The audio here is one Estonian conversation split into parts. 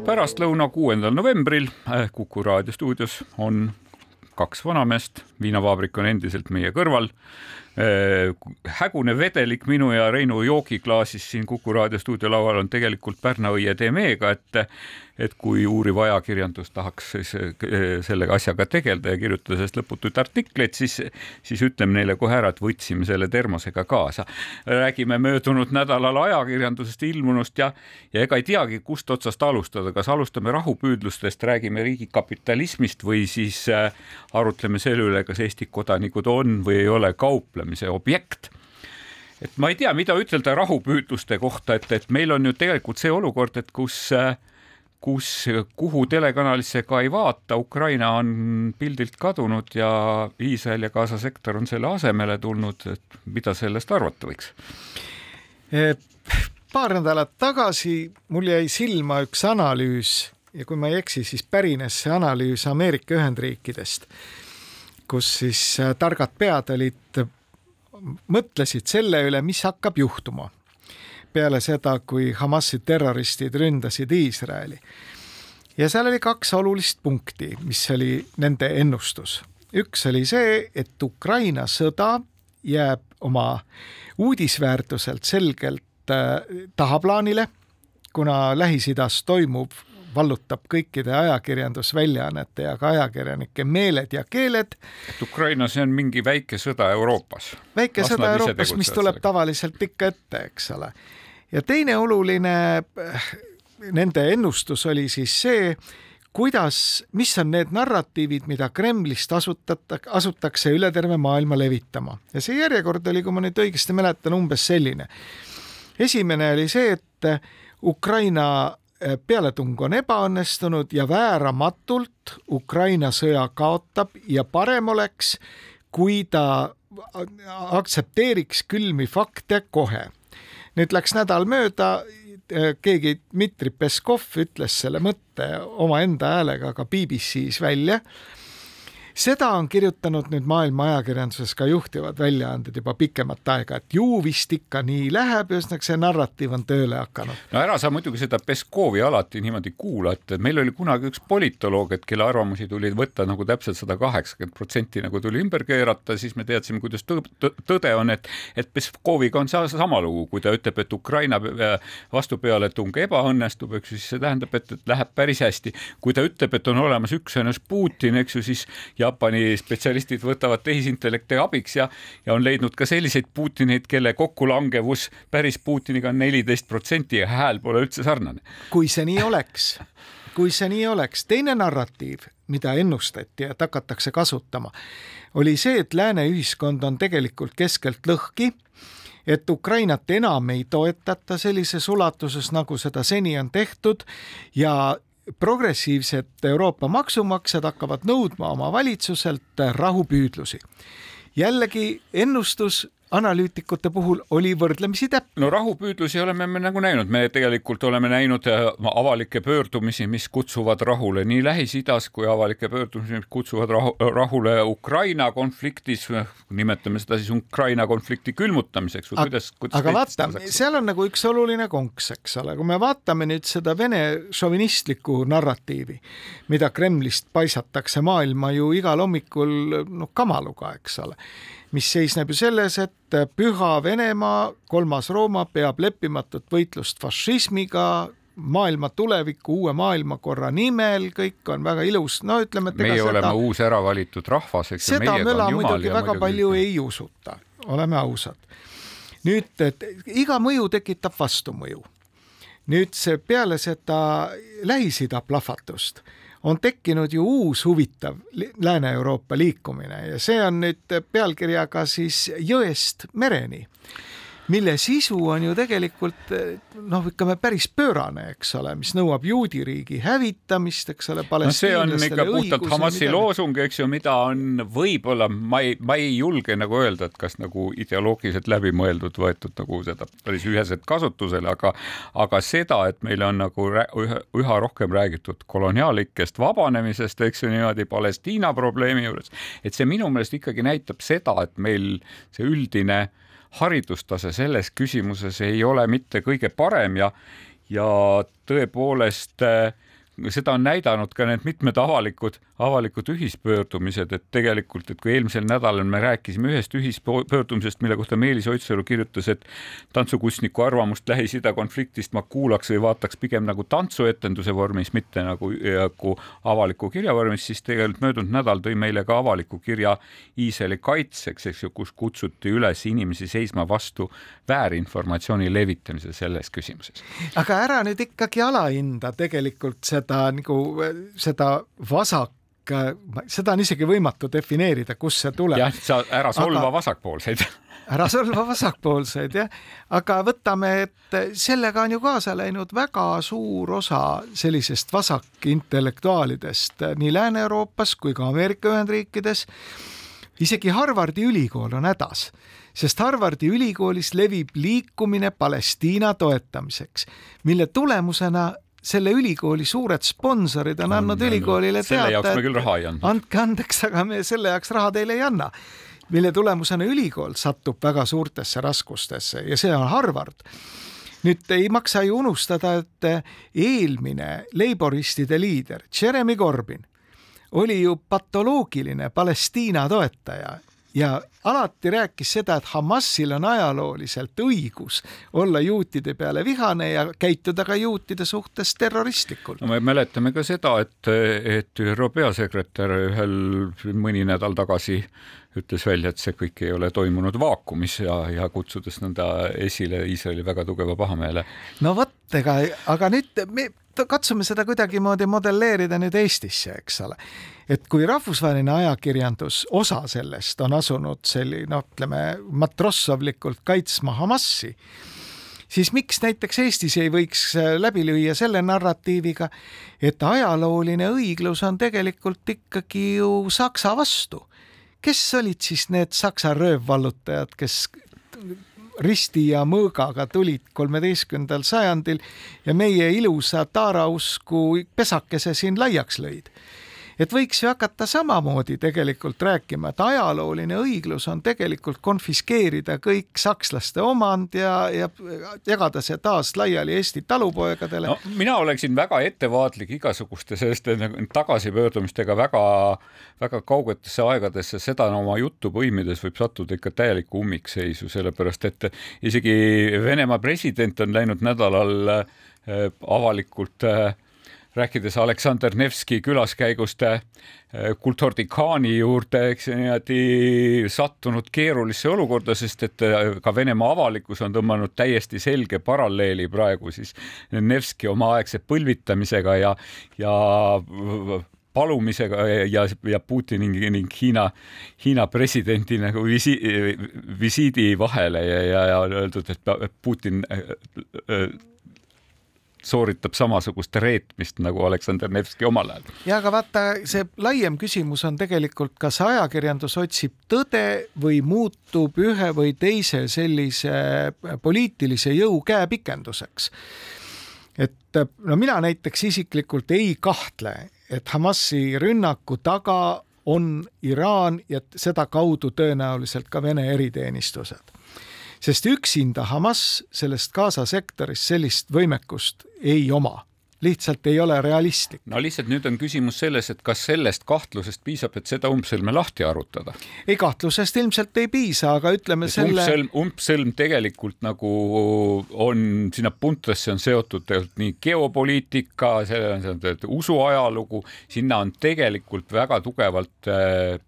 pärastlõuna, kuuendal novembril Kuku raadio stuudios on kaks vanameest, viinavaabrik on endiselt meie kõrval. Äh, hägune vedelik minu ja Reinu joogiklaasis siin Kuku raadio stuudio laual on tegelikult Pärna õie Demeega, et et kui uuriv ajakirjandus tahaks siis eh, selle asjaga tegeleda ja kirjutada sellest lõputuid artikleid, siis, siis ütleme neile kohe ära, et võtsime selle termosega kaasa. räägime möödunud nädalal ajakirjandusest ilmunust ja, ja ega ei teagi, kust otsast alustada, kas alustame rahupüüdlustest, räägime riigikapitalismist või siis äh, arutleme selle üle, kas Eesti kodanikud on või ei ole kauplemise objekt et ma ei tea, mida ütelda rahupüüdluste kohta, et, et meil on ju tegelikult see olukord, et kus kus, kuhu telekanalisse ka ei vaata, Ukraina on pildilt kadunud ja Iisrael ja Gaza sektor on selle asemele tulnud, et mida sellest arvata võiks? Paar nädalat tagasi mul jäi silma üks analüüs ja kui ma ei eksi, siis pärines see analüüs Ameerika Ühendriikidest, kus siis äh, targad pead olid, mõtlesid selle üle, mis hakkab juhtuma peale seda, kui Hamasi terroristid ründasid Iisraeli. ja seal oli kaks olulist punkti, mis oli nende ennustus. üks oli see, et Ukraina sõda jääb oma uudisväärtuselt selgelt äh, tahaplaanile, kuna Lähis-Idas toimuv vallutab kõikide ajakirjandusväljaannete ja ka ajakirjanike meeled ja keeled. et Ukrainas on mingi väike sõda Euroopas. väike Las sõda Euroopas, mis tuleb sellega. tavaliselt ikka ette, eks ole ja teine oluline äh, nende ennustus oli siis see, kuidas, mis on need narratiivid, mida Kremlist asutata, asutakse üle terve maailma levitama ja see järjekord oli, kui ma nüüd õigesti mäletan, umbes selline. esimene oli see, et Ukraina pealetung on ebaõnnestunud ja vääramatult Ukraina sõja kaotab ja parem oleks, kui ta aktsepteeriks külmi fakte kohe. Nüüd läks nädal mööda, keegi Dmitri Peskov ütles selle mõtte omaenda häälega ka BBC-s välja seda on kirjutanud nüüd maailma ajakirjanduses ka juhtivad väljaanded juba pikemat aega, et ju vist ikka nii läheb, ühesõnaga see narratiiv on tööle hakanud. no ära sa muidugi seda Peskovi alati niimoodi kuula, et meil oli kunagi üks politoloog, et kelle arvamusi tuli võtta nagu täpselt sada kaheksakümmend protsenti nagu tuli ümber keerata, siis me teadsime, kuidas tõde on, et, et Peskoviga on sama lugu, kui ta ütleb, et Ukraina vastupealetung ebaõnnestub, eks ju, siis see tähendab, et, et läheb päris hästi. kui ta ütleb, et on olemas üks ennast Putin, eks ju, siis Jaapani spetsialistid võtavad tehisintellekti abiks ja, ja on leidnud ka selliseid Putineid, kelle kokkulangevus päris Putiniga on neliteist protsenti ja hääl pole üldse sarnane. kui see nii oleks, kui see nii oleks, teine narratiiv, mida ennustati, et hakatakse kasutama, oli see, et lääne ühiskond on tegelikult keskelt lõhki et Ukrainat enam ei toetata sellises ulatuses, nagu seda seni on tehtud ja progressiivsed Euroopa maksumaksjad hakkavad nõudma oma valitsuselt rahupüüdlusi. jällegi ennustus analüütikute puhul oli võrdlemisi täpne. no rahupüüdlusi oleme me nagu näinud, me tegelikult oleme näinud äh, avalikke pöördumisi, mis kutsuvad rahule nii Lähis-Idas kui avalikke pöördumisi, mis kutsuvad rahu, rahule Ukraina konfliktis, nimetame seda siis Ukraina konflikti külmutamiseks või kuidas, kuidas aga vaata, seal on nagu üks oluline konks, eks ole, kui me vaatame nüüd seda Vene šovinistlikku narratiivi, mida Kremlist paisatakse maailma ju igal hommikul noh, kamaluga, eks ole mis seisneb ju selles, et Püha Venemaa, kolmas Rooma peab leppimatut võitlust fašismiga, maailma tuleviku, uue maailmakorra nimel, kõik on väga ilus, no ütleme, et meie seda, oleme uus ära valitud rahvas, eks ju. seda möla muidugi väga muidugi... palju ei usuta, oleme ausad. nüüd, et iga mõju tekitab vastumõju. nüüd see peale seda Lähis-Ida plahvatust on tekkinud ju uus huvitav Lääne-Euroopa liikumine ja see on nüüd pealkirjaga siis Jõest mereni. Mille sisu on ju tegelikult noh, ütleme päris pöörane, eks ole, mis nõuab juudi riigi hävitamist, eks ole. no see on ikka puhtalt Hamasi loosung, eks ju, mida on võib-olla, ma ei, ma ei julge nagu öelda, et kas nagu ideoloogiliselt läbimõeldud võetud nagu seda päris üheselt kasutusele, aga, aga seda, et meil on nagu üha, üha rohkem räägitud koloniaallikest vabanemisest, eks ju niimoodi Palestiina probleemi juures, et see minu meelest ikkagi näitab seda, et meil see üldine haridustase selles küsimuses ei ole mitte kõige parem ja, ja tõepoolest äh, seda on näidanud ka need mitmed avalikud, avalikud ühispöördumised, et tegelikult, et kui eelmisel nädalal me rääkisime ühest ühispöördumisest, mille kohta Meelis Oidsalu kirjutas, et tantsukunstniku arvamust Lähis-Ida konfliktist ma kuulaks või vaataks pigem nagu tantsuetenduse vormis, mitte nagu, nagu avaliku kirja vormis, siis tegelikult möödunud nädal tõi meile ka avaliku kirja Iisraeli kaitseks, eks ju, kus kutsuti üles inimesi seisma vastu väärinformatsiooni levitamise selles küsimuses. aga ära nüüd ikkagi alahinda tegelikult seda seda nagu, seda vasak seda on isegi võimatu defineerida, kust see tuleb. jah, sa ära solva aga, vasakpoolseid ära solva vasakpoolseid jah, aga võtame, et sellega on ju kaasa läinud väga suur osa sellisest vasakintellektuaalidest nii Lääne-Euroopas kui ka Ameerika Ühendriikides. isegi Harvardi ülikool on hädas, sest Harvardi ülikoolis levib liikumine Palestiina toetamiseks, mille tulemusena selle ülikooli suured sponsorid on andnud on, ülikoolile teada, et andke andeks, aga me selle jaoks raha teile ei anna. mille tulemusena ülikool satub väga suurtesse raskustesse ja see on Harvard. Nüüd ei maksa ju unustada, et eelmine leiboristide liider Jeremy Corbyn oli ju patoloogiline Palestiina toetaja ja alati rääkis seda, et Hamasil on ajalooliselt õigus olla juutide peale vihane ja käituda ka juutide suhtes terroristlikult. no me mäletame ka seda, et, et ÜRO peasekretär ühel mõni nädal tagasi ütles välja, et see kõik ei ole toimunud vaakumis ja, ja kutsudes nõnda esile Iisraeli väga tugeva pahameele. no vot, ega, aga nüüd me katsume seda kuidagimoodi modelleerida nüüd Eestisse, eks ole et kui rahvusvaheline ajakirjandus, osa sellest on asunud selline, noh, ütleme matrossovlikult kaitsma Hamasi, siis miks näiteks Eestis ei võiks äh, läbi lüüa selle narratiiviga, et ajalooline õiglus on tegelikult ikkagi ju Saksa vastu. kes olid siis need Saksa röövvallutajad, kes risti ja mõõgaga tulid kolmeteistkümnendal sajandil ja meie ilusa taarausku pesakese siin laiaks lõid et võiks ju hakata samamoodi tegelikult rääkima, et ajalooline õiglus on tegelikult konfiskeerida kõik sakslaste omand ja, ja jagada see taas laiali Eesti talupoegadele no,. mina oleksin väga ettevaatlik igasuguste selliste nagu tagasipöördumistega väga, väga kaugetesse aegadesse, seda oma juttu põimides võib sattuda ikka täielikku ummikseisu, sellepärast et isegi Venemaa president on läinud nädalal äh, avalikult äh, rääkides Aleksander Nevski külaskäigust äh, Kultordikaani juurde, eks niimoodi sattunud keerulisse olukorda, sest et äh, ka Venemaa avalikkus on tõmmanud täiesti selge paralleeli praegu siis Nevski omaaegse põlvitamisega ja, ja palumisega ja, ja Putini ning Hiina, Hiina presidendi nagu visi, visiidi vahele ja, ja, ja öeldud, et Putin äh, sooritab samasugust reetmist nagu Aleksander Nevski omal ajal. ja aga vaata, see laiem küsimus on tegelikult, kas ajakirjandus otsib tõde või muutub ühe või teise sellise poliitilise jõu käepikenduseks. et no mina näiteks isiklikult ei kahtle, et Hamasi rünnaku taga on Iraan ja sedakaudu tõenäoliselt ka Vene eriteenistused sest üksinda Hamas sellest Gaza sektorist sellist võimekust ei oma lihtsalt ei ole realistlik. no lihtsalt nüüd on küsimus selles, et kas sellest kahtlusest piisab, et seda umbsõlme lahti arutada? ei, kahtlusest ilmselt ei piisa, aga ütleme et selle umbsõlm, umbsõlm tegelikult nagu on, sinna puntrasse on seotud tegelikult nii geopoliitika, selle on seotud usuajalugu, sinna on tegelikult väga tugevalt äh,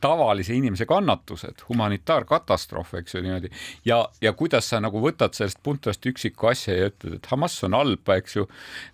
tavalise inimese kannatused, humanitaarkatastroof, eks ju niimoodi ja, ja kuidas sa nagu võtad sellest puntrast üksiku asja ja ütled, et Hamas on halb, eks ju,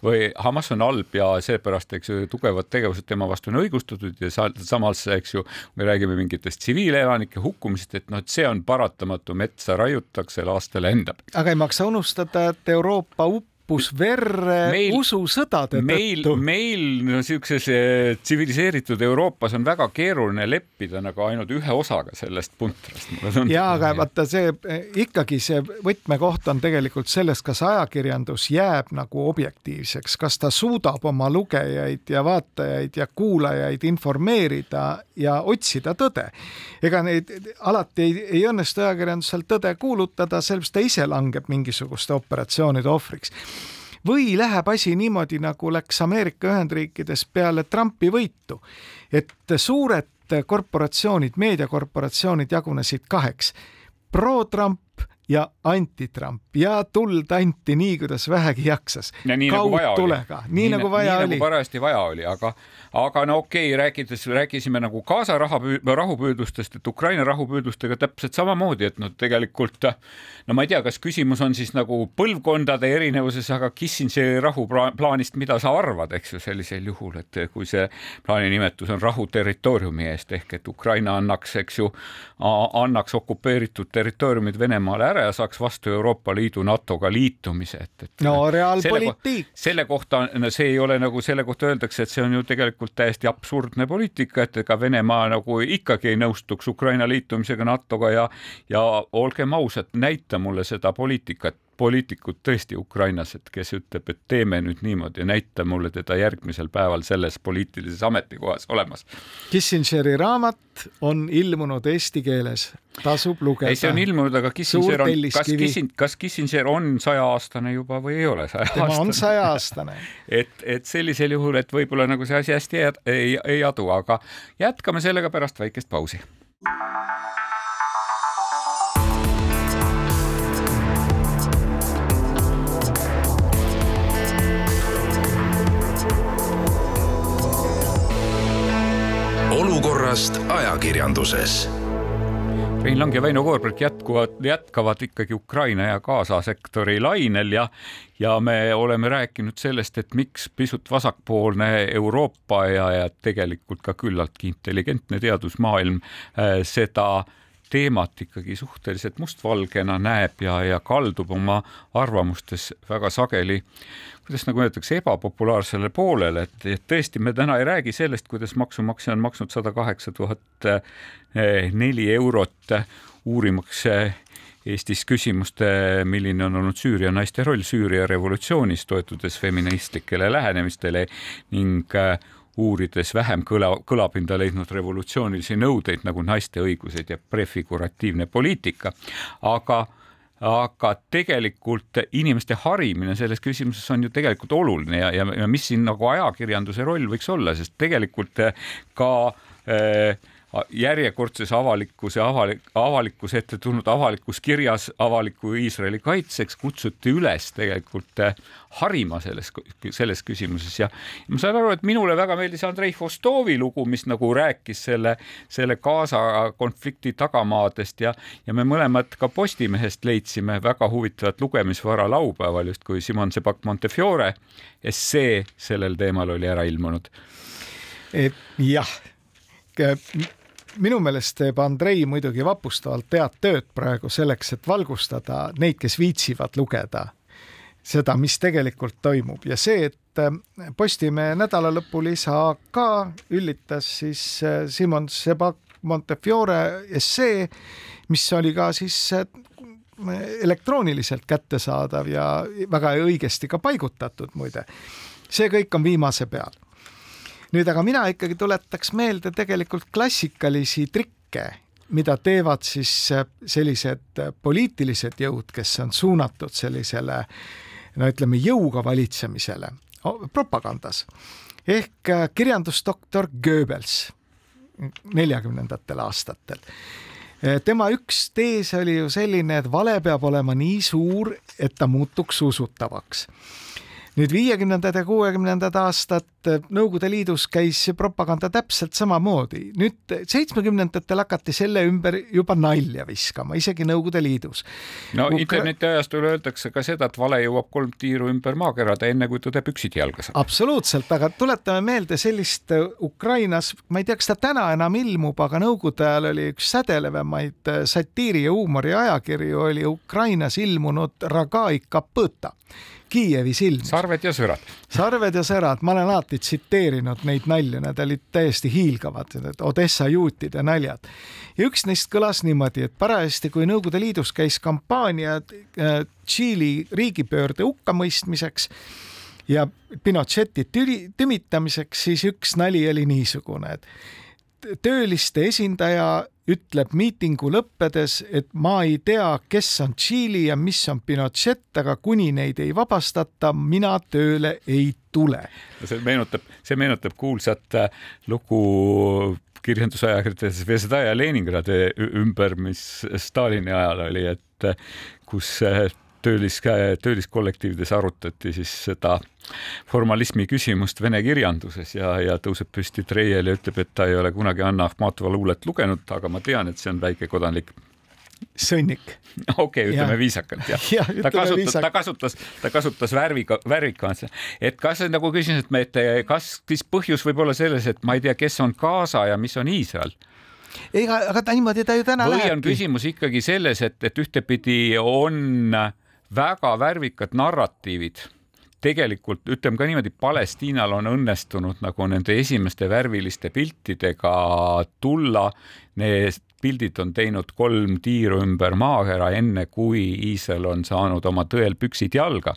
või Hamas on halb ja seepärast, eks ju, tugevad tegevused tema vastu on õigustatud ja samas, eks ju, me räägime mingitest tsiviilelanike hukkumisest, et noh, et see on paratamatu, metsa raiutakse, laaste lendab. aga ei maksa unustada, et Euroopa up uppus verre meil, ususõdade meil, tõttu. meil no niisuguses eh, tsiviliseeritud Euroopas on väga keeruline leppida nagu ainult ühe osaga sellest puntrast. ja aga vaata see eh, ikkagi see võtmekoht on tegelikult selles, kas ajakirjandus jääb nagu objektiivseks, kas ta suudab oma lugejaid ja vaatajaid ja kuulajaid informeerida ja otsida tõde. ega neid alati ei, ei õnnestu ajakirjandusel tõde kuulutada, sellepärast ta ise langeb mingisuguste operatsioonide ohvriks või läheb asi niimoodi, nagu läks Ameerika Ühendriikides peale Trumpi võitu, et suured korporatsioonid, meediakorporatsioonid jagunesid kaheks. pro-Trump ja anti-Trump ja tuld anti nii, kuidas vähegi jaksas. nii nagu vaja oli. nii, nii nagu vaja nii, nagu oli. nagu parajasti vaja oli, aga, aga no okei okay,, rääkides, rääkisime nagu Gaza rahupüüdlustest, et Ukraina rahupüüdlustega täpselt samamoodi, et noh, tegelikult no ma ei tea, kas küsimus on siis nagu põlvkondade erinevuses, aga Kissingeri rahuplaanist, mida sa arvad, eks ju, sellisel juhul, et kui see plaani nimetus on rahu territooriumi eest ehk et Ukraina annaks, eks ju, annaks okupeeritud territooriumid Venemaale ära ja saaks vastu Euroopa Liidu, NATO-ga liitumise, et, et. no reaalpoliitik. selle kohta, see ei ole nagu selle kohta öeldakse, et see on ju tegelikult täiesti absurdne poliitika, et ega Venemaa nagu ikkagi ei nõustuks Ukraina liitumisega NATO-ga ja, ja olgem ausad, näita mulle seda poliitikat poliitikut tõesti Ukrainas, et kes ütleb, et teeme nüüd niimoodi ja näita mulle teda järgmisel päeval selles poliitilises ametikohas olemas. Kissingeri raamat on ilmunud eesti keeles, tasub lugeda. ei, see on ilmunud, aga Kissinger on, kas Kissing, kas Kissinger on sajaaastane juba või ei ole sajaaastane? tema on sajaaastane et, et sellisel juhul, et võib-olla nagu see asi hästi ei, ei, ei adu, aga jätkame sellega pärast väikest pausi. Olukorrast ajakirjanduses. Rein Lang ja Väino Koorberg jätkuvad, jätkavad ikkagi Ukraina ja Gaza sektori lainel ja ja me oleme rääkinud sellest, et miks pisut vasakpoolne Euroopa ja, ja tegelikult ka küllaltki intelligentne teadusmaailm äh, seda äh, teemat ikkagi suhteliselt mustvalgena näeb ja, ja kaldub oma arvamustes väga sageli, kuidas nagu öeldakse, ebapopulaarsele poolele, et, et tõesti, me täna ei räägi sellest, kuidas maksumaksja on maksnud sada kaheksa tuhat eh, neli eurot uurimaks eh, Eestis küsimust, milline on olnud Süüria naiste roll Süüria revolutsioonis, toetudes feministlikele lähenemistele ning uurides vähem kõla, kõlapinda leidnud revolutsioonilisi nõudeid nagu naiste õigused ja prefiguratiivne poliitika, aga aga tegelikult inimeste harimine selles küsimuses on ju tegelikult oluline ja, ja, ja mis siin nagu ajakirjanduse roll võiks olla, sest tegelikult ka äh, järjekordses avalikkuse avalik, avalikkuse ette tulnud avalikus kirjas avaliku Iisraeli kaitseks kutsuti üles tegelikult eh, harima selles, selles küsimuses ja ma saan aru, et minule väga meeldis Andrei Fostovi lugu, mis nagu rääkis selle, selle Gaza konflikti tagamaadest ja, ja me mõlemad ka Postimehest leidsime väga huvitavat lugemisvara laupäeval, justkui Simon Sebak Montefiore essee sellel teemal oli ära ilmunud. jah minu meelest teeb Andrei muidugi vapustavalt head tööd praegu selleks, et valgustada neid, kes viitsivad lugeda seda, mis tegelikult toimub ja see, et äh, Postimehe nädalalõpulisa ka üllitas siis äh, Simon Sebak Montefiore essee, mis oli ka siis äh, elektrooniliselt kättesaadav ja väga õigesti ka paigutatud muide. see kõik on viimase peal nüüd aga mina ikkagi tuletaks meelde tegelikult klassikalisi trikke, mida teevad siis äh, sellised äh, poliitilised jõud, kes on suunatud sellisele no ütleme jõuga valitsemisele propagandas ehk äh, kirjandusdoktor Goebbels neljakümnendatel aastatel. tema üks tees oli ju selline, et vale peab olema nii suur, et ta muutuks usutavaks nüüd viiekümnendad ja kuuekümnendad aastad Nõukogude Liidus käis propaganda täpselt samamoodi. nüüd seitsmekümnendatel hakati selle ümber juba nalja viskama, isegi Nõukogude Liidus. no Ukra... interneti ajastul öeldakse ka seda, et vale jõuab kolm tiiru ümber maakerada, enne kui tõde püksid jalga saab. absoluutselt, aga tuletame meelde sellist Ukrainas, ma ei tea, kas ta täna enam ilmub, aga Nõukogude ajal oli üks sädelevamaid satiiri ja huumori ajakirju oli Ukrainas ilmunud Ragai Kapõta Kiievis ilmus. sarved ja sõrad. sarved ja sõrad, ma olen alati tsiteerinud neid nalju, need olid täiesti hiilgavad, need Odessa juutide naljad. ja üks neist kõlas niimoodi, et parajasti, kui Nõukogude Liidus käis kampaania äh, Tšiili riigipöörde hukkamõistmiseks ja Pinocheti tümitamiseks, siis üks nali oli niisugune, et tööliste esindaja ütleb miitingu lõppedes, et ma ei tea, kes on Tšiili ja mis on Pinochet, aga kuni neid ei vabastata, mina tööle ei tule. see meenutab, see meenutab kuulsat äh, lugu kirjandusajakirjades Vesdaja Leningradi ümber, mis Stalini ajal oli, et äh, kus äh, töölis, tööliskollektiivides arutati siis seda formalismi küsimust vene kirjanduses ja, ja tõuseb püsti Treiel ja ütleb, et ta ei ole kunagi Anna Ahmatova luulet lugenud, aga ma tean, et see on väikekodanik sõnnik. okei okay,, ütleme ja. viisakalt jah ja, ta kasutas viisak., ta kasutas, ta kasutas värviga, värvikans, et kas nagu küsin, et me, et kas siis põhjus võib olla selles, et ma ei tea, kes on Gaza ja mis on Iisrael ega, aga ta niimoodi ta ju täna või lähebki. on küsimus ikkagi selles, et, et ühtepidi on äh, väga värvikad narratiivid tegelikult ütleme ka niimoodi, Palestiinal on õnnestunud nagu nende esimeste värviliste piltidega tulla. Need pildid on teinud kolm tiiru ümber maakera, enne kui Iisrael on saanud oma tõel püksid jalga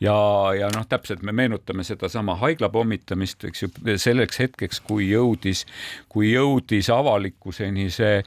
ja, ja noh, täpselt me meenutame sedasama haigla pommitamist, eks ju, selleks hetkeks, kui jõudis, kui jõudis avalikkuseni see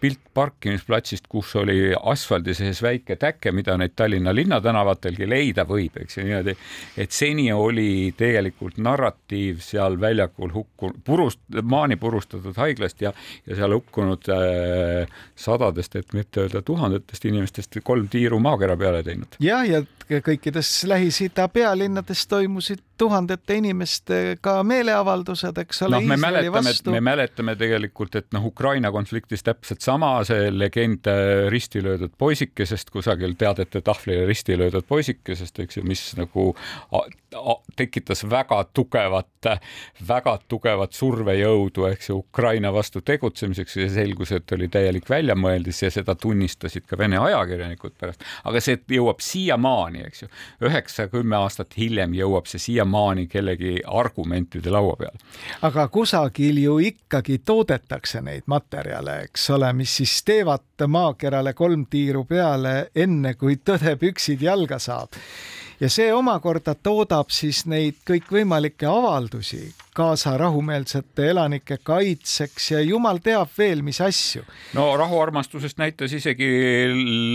pilt parkimisplatsist, kus oli asfaldi sees väike täke, mida neid Tallinna linnatänavatelgi leida võib, eks ju niimoodi, et seni oli tegelikult narratiiv seal väljakul hukkunud, purust, maani purustatud haiglast ja, ja seal hukkunud äh, sadadest, et mitte öelda tuhandetest inimestest kolm tiiru maakera peale teinud. jah, ja kõikides Lähis-Ida pealinnades toimusid tuhandete inimestega meeleavaldused, eks ole. noh, me mäletame, me mäletame tegelikult, et noh, Ukraina konfliktis täpselt sama see legend äh, risti löödud poisikesest kusagil teadete tahvlile risti löödud poisikesest, eks ju, mis nagu tekitas väga tugevat, väga tugevat survejõudu, eks ju, Ukraina vastu tegutsemiseks. Ja selgus, et oli täielik väljamõeldis ja seda tunnistasid ka Vene ajakirjanikud pärast, aga see jõuab siiamaani, eks ju, üheksa-kümme aastat hiljem jõuab see siia siiamaani kellegi argumentide laua peal. aga kusagil ju ikkagi toodetakse neid materjale, eks ole, mis siis teevad maakerale kolm tiiru peale, enne kui tõde püksid jalga saab ja see omakorda toodab siis neid kõikvõimalikke avaldusi kaasa rahumeelsete elanike kaitseks ja jumal teab veel, mis asju. no rahuarmastusest näitas isegi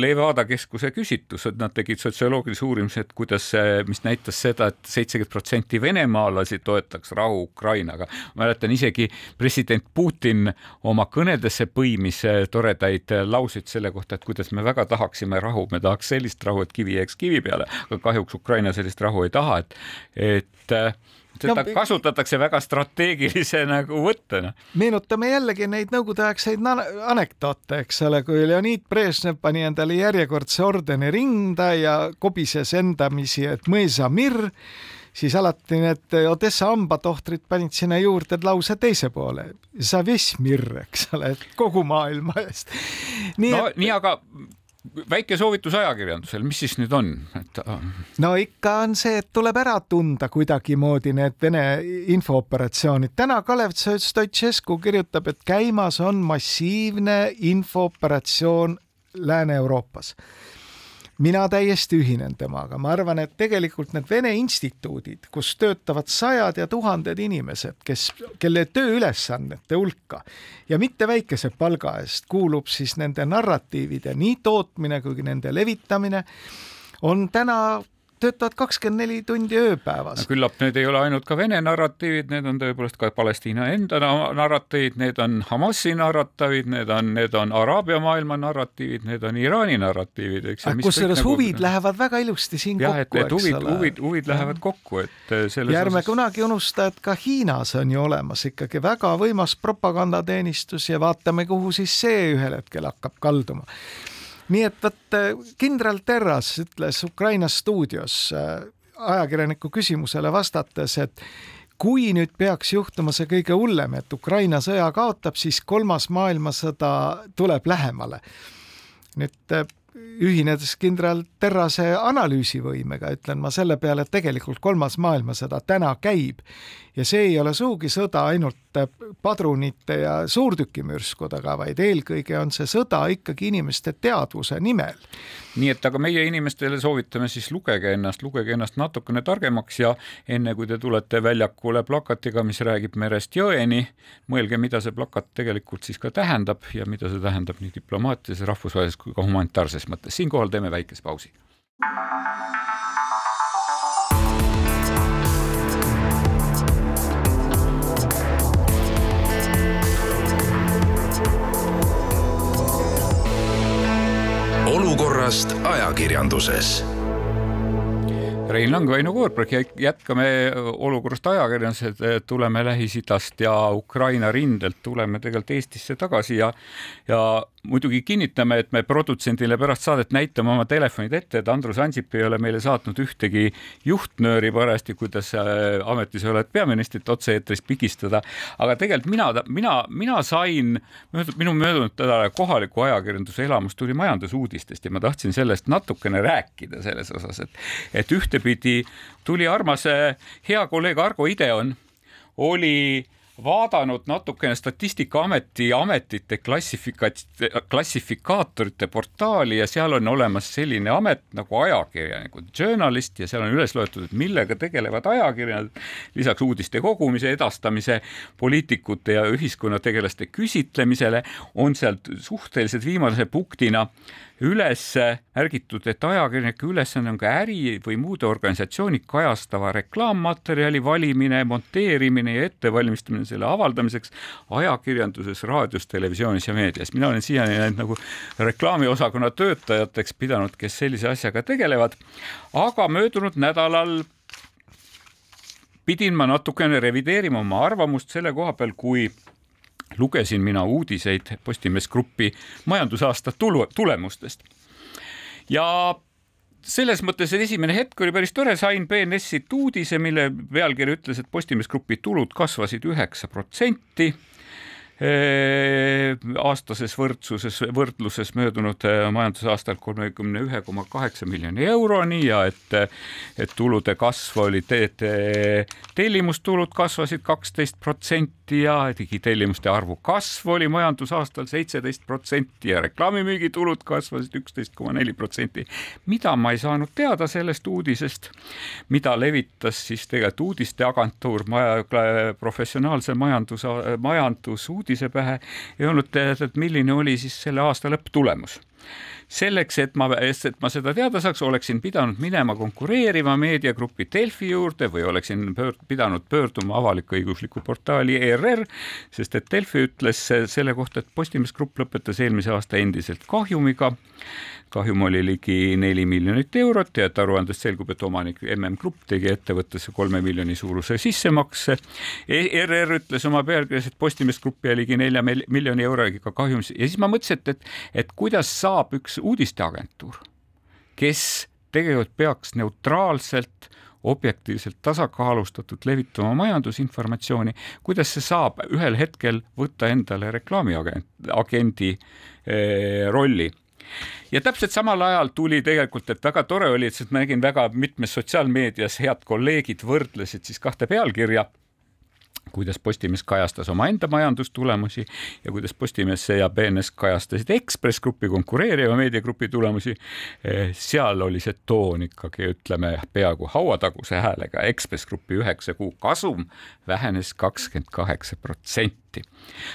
Levada keskuse küsitlus, et nad tegid sotsioloogilise uurimise, et kuidas, mis näitas seda et, et seitsekümmend protsenti venemaalasi toetaks rahu Ukrainaga. mäletan isegi president Putin oma kõnedesse põimis toredaid lauseid selle kohta, et kuidas me väga tahaksime rahu, me tahaks sellist rahu, et kivi jääks kivi peale, aga kahjuks Ukraina sellist rahu ei taha, et, et seda no, kasutatakse väga strateegilise nagu võttena. meenutame jällegi neid nõukogudeaegseid anekdoote, eks ole, kui Leonid Brežnev pani endale järjekordse ordeni rinda ja kobises endamisi, et mõisa Mir, siis alati need Odessa hambatohtrid panid sinna juurde lause teise poole, Mir, eks ole, kogu maailma eest. no et... nii, aga väike soovitus ajakirjandusel, mis siis nüüd on, et? No ikka on see, et tuleb ära tunda kuidagimoodi need Vene infooperatsioonid. täna Kalev Stoicescu kirjutab, et käimas on massiivne infooperatsioon Lääne-Euroopas mina täiesti ühinen temaga, ma arvan, et tegelikult need Vene instituudid, kus töötavad sajad ja tuhanded inimesed, kes, kelle tööülesannete hulka ja mitte väikese palga eest kuulub siis nende narratiivide nii tootmine kui nende levitamine, on täna töötavad kakskümmend neli tundi ööpäevas no,. küllap need ei ole ainult ka Vene narratiivid, need on tõepoolest ka Palestiina enda narratiivid, need on Hamasi narratiivid, need on, need on Araabia maailma narratiivid, need on Iraani narratiivid, eks ju. kusjuures nagu... huvid lähevad väga ilusti siin jah, kokku, eks huvid, ole. huvid, huvid lähevad kokku, et äh, selles ja ärme osas... kunagi unusta, et ka Hiinas on ju olemas ikkagi väga võimas propagandateenistus ja vaatame, kuhu siis see ühel hetkel hakkab kalduma nii et vot äh, kindral Terras ütles Ukraina stuudios äh, ajakirjaniku küsimusele vastates, et kui nüüd peaks juhtuma see kõige hullem, et Ukraina sõja kaotab, siis kolmas maailmasõda tuleb lähemale. nüüd äh, ühinedes kindral Terrase analüüsivõimega, ütlen ma selle peale, et tegelikult kolmas maailmasõda täna käib ja see ei ole sugugi sõda ainult padrunite ja suurtükimürskudega, vaid eelkõige on see sõda ikkagi inimeste teadvuse nimel. nii et aga meie inimestele soovitame siis lugege ennast, lugege ennast natukene targemaks ja enne kui te tulete väljakule plakatiga, mis räägib merest jõeni, mõelge, mida see plakat tegelikult siis ka tähendab ja mida see tähendab nii diplomaatilises, rahvusvahelises kui ka humanitaarses mõttes. siinkohal teeme väikese pausi. Olukorrast ajakirjanduses. Rein Lang, Väino Koorberg jätkame olukorrast ajakirjanduses, tuleme Lähis-Idast ja Ukraina rindelt, tuleme tegelikult Eestisse tagasi ja ja muidugi kinnitame, et me produtsendile pärast saadet näitame oma telefonid ette, et Andrus Ansip ei ole meile saatnud ühtegi juhtnööri parajasti, kuidas äh, ametis olevat peaministrit otse-eetris pigistada. aga tegelikult mina, mina, mina sain, minu möödunud nädala kohaliku ajakirjanduse elamus tuli majandusuudistest ja ma tahtsin sellest natukene rääkida selles osas, et, et ühtepidi tuli armas äh, hea kolleeg Argo Ideon oli vaadanud natukene Statistikaameti ametite klassifika-, klassifikaatorite portaali ja seal on olemas selline amet nagu ajakirjanikud, journalist ja seal on üles loetud, et millega tegelevad ajakirjanikud lisaks uudiste kogumise, edastamise, poliitikute ja ühiskonnategelaste küsitlemisele on sealt suhteliselt viimase punktina üles märgitud, et ajakirjanike ülesanne on ka äri või muude organisatsiooni kajastava reklaammaterjali valimine, monteerimine ja ettevalmistamine selle avaldamiseks ajakirjanduses, raadios, televisioonis ja meedias. mina olen siiani neid nagu reklaamiosakonna töötajateks pidanud, kes sellise asjaga tegelevad, aga möödunud nädalal pidin ma natukene revideerima oma arvamust selle koha peal, kui lugesin mina uudiseid Postimees Grupi majandusaasta tulu, tulemustest. ja selles mõttes, et esimene hetk oli päris tore, sain BNS-ilt uudise, mille pealkiri ütles, et Postimees Grupi tulud kasvasid üheksa protsenti aastases võrdsuses, võrdluses möödunud majandusaastal kolmekümne ühe koma kaheksa miljoni euroni ja et, et tulude kasv oli te,, te, tellimustulud kasvasid kaksteist protsenti ja digitellimuste arvu kasv oli majandusaastal seitseteist protsenti ja reklaamimüügitulud kasvasid üksteist koma neli protsenti. mida ma ei saanud teada sellest uudisest, mida levitas siis tegelikult uudisteagentuur, professionaalse majandus, majandusuudise uudise pähe, ei olnud teada, et milline oli siis selle aasta lõpptulemus selleks, et ma, et ma seda teada saaks, oleksin pidanud minema konkureeriva meediagrupi Delfi juurde või oleksin pöörd, pidanud pöörduma avalik-õigusliku portaali ERR, sest et Delfi ütles selle kohta, et Postimees Grupp lõpetas eelmise aasta endiselt kahjumiga kahjum oli ligi neli miljonit eurot ja et aruandest selgub, et omanik MM Grupp tegi ettevõttesse kolme miljoni suuruse sissemakse. ERR ütles oma pealkirjas, et Postimees Grupp jäi ligi nelja miljoni euroga kahjumis ja siis ma mõtlesin, et, et, et kuidas saab üks uudisteagentuur, kes tegelikult peaks neutraalselt objektiivselt tasakaalustatult levitama majandusinformatsiooni, kuidas see saab ühel hetkel võtta endale reklaamiagendi eh, rolli. Ja täpselt samal ajal tuli tegelikult, et väga tore oli, et nägin väga mitmes sotsiaalmeedias head kolleegid võrdlesid siis kahte pealkirja kuidas Postimees kajastas omaenda majandustulemusi ja kuidas Postimees ja BNS kajastasid Ekspress Grupi konkureeriva meediagrupi tulemusi. Eh, seal oli see toon ikkagi, ütleme peaaegu hauataguse häälega. Ekspress Grupi üheksa kuu kasum vähenes kakskümmend kaheksa protsenti.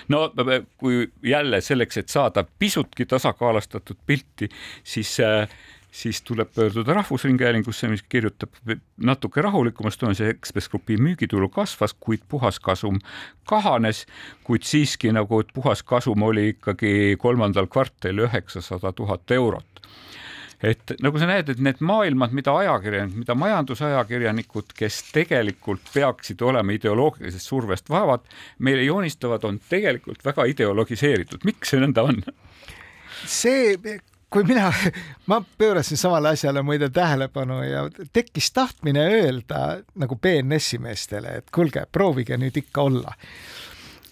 no kui jälle selleks, et saada pisutki tasakaalustatud pilti, siis äh, siis tuleb pöörduda Rahvusringhäälingusse, mis kirjutab natuke rahulikumas toonis, Ekspress Grupi müügitulu kasvas, kuid puhaskasum kahanes, kuid siiski nagu puhaskasum oli ikkagi kolmandal kvartalil üheksasada tuhat eurot et nagu sa näed, et need maailmad, mida ajakirjanikud, mida majandusajakirjanikud, kes tegelikult peaksid olema ideoloogilisest survest vabad, meile joonistavad, on tegelikult väga ideologiseeritud. miks see nõnda on? see kui mina, ma pöörasin samale asjale muide tähelepanu ja tekkis tahtmine öelda nagu BNS-i meestele, et kuulge, proovige nüüd ikka olla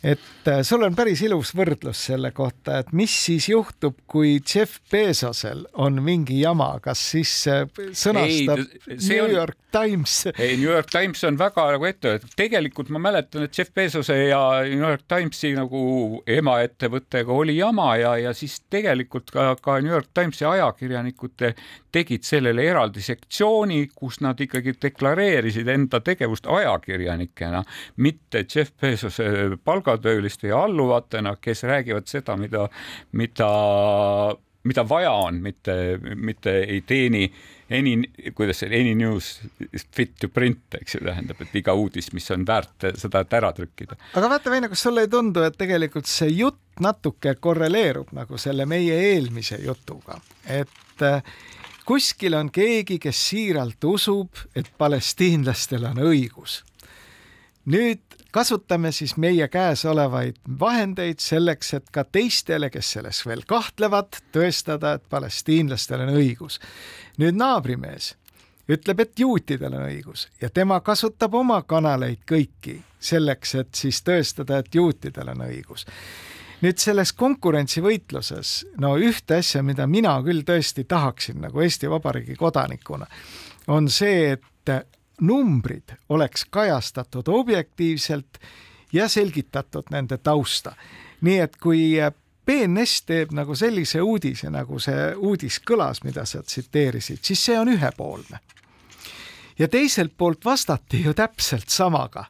et äh, sul on päris ilus võrdlus selle kohta, et mis siis juhtub, kui Jeff Bezosel on mingi jama, kas siis äh, sõnastab ei, New on... York Times? ei, New York Times on väga nagu ette, tegelikult ma mäletan, et Jeff Bezose ja New York Timesi nagu emaettevõttega oli jama ja, ja siis tegelikult ka, ka New York Timesi ajakirjanikud tegid sellele eraldi sektsiooni, kus nad ikkagi deklareerisid enda tegevust ajakirjanikena, mitte Jeff Bezose palga palgatööliste ja alluvatena, kes räägivad seda, mida, mida, mida vaja on, mitte, mitte ei teeni any, kuidas see any news fit to print, eks ju, tähendab, et iga uudis, mis on väärt seda, et ära trükkida. aga vaata, Väino, kas sulle ei tundu, et tegelikult see jutt natuke korreleerub nagu selle meie eelmise jutuga, et äh, kuskil on keegi, kes siiralt usub, et palestiinlastel on õigus. nüüd kasutame siis meie käes olevaid vahendeid selleks, et ka teistele, kes selles veel kahtlevad, tõestada, et palestiinlastel on õigus. nüüd naabrimees ütleb, et juutidel on õigus ja tema kasutab oma kanaleid kõiki selleks, et siis tõestada, et juutidel on õigus nüüd selles konkurentsivõitluses, no ühte asja, mida mina küll tõesti tahaksin nagu Eesti Vabariigi kodanikuna, on see, et numbrid oleks kajastatud objektiivselt ja selgitatud nende tausta. nii et kui BNS teeb nagu sellise uudise, nagu see uudis kõlas, mida sa tsiteerisid, siis see on ühepoolne. ja teiselt poolt vastati ju täpselt samaga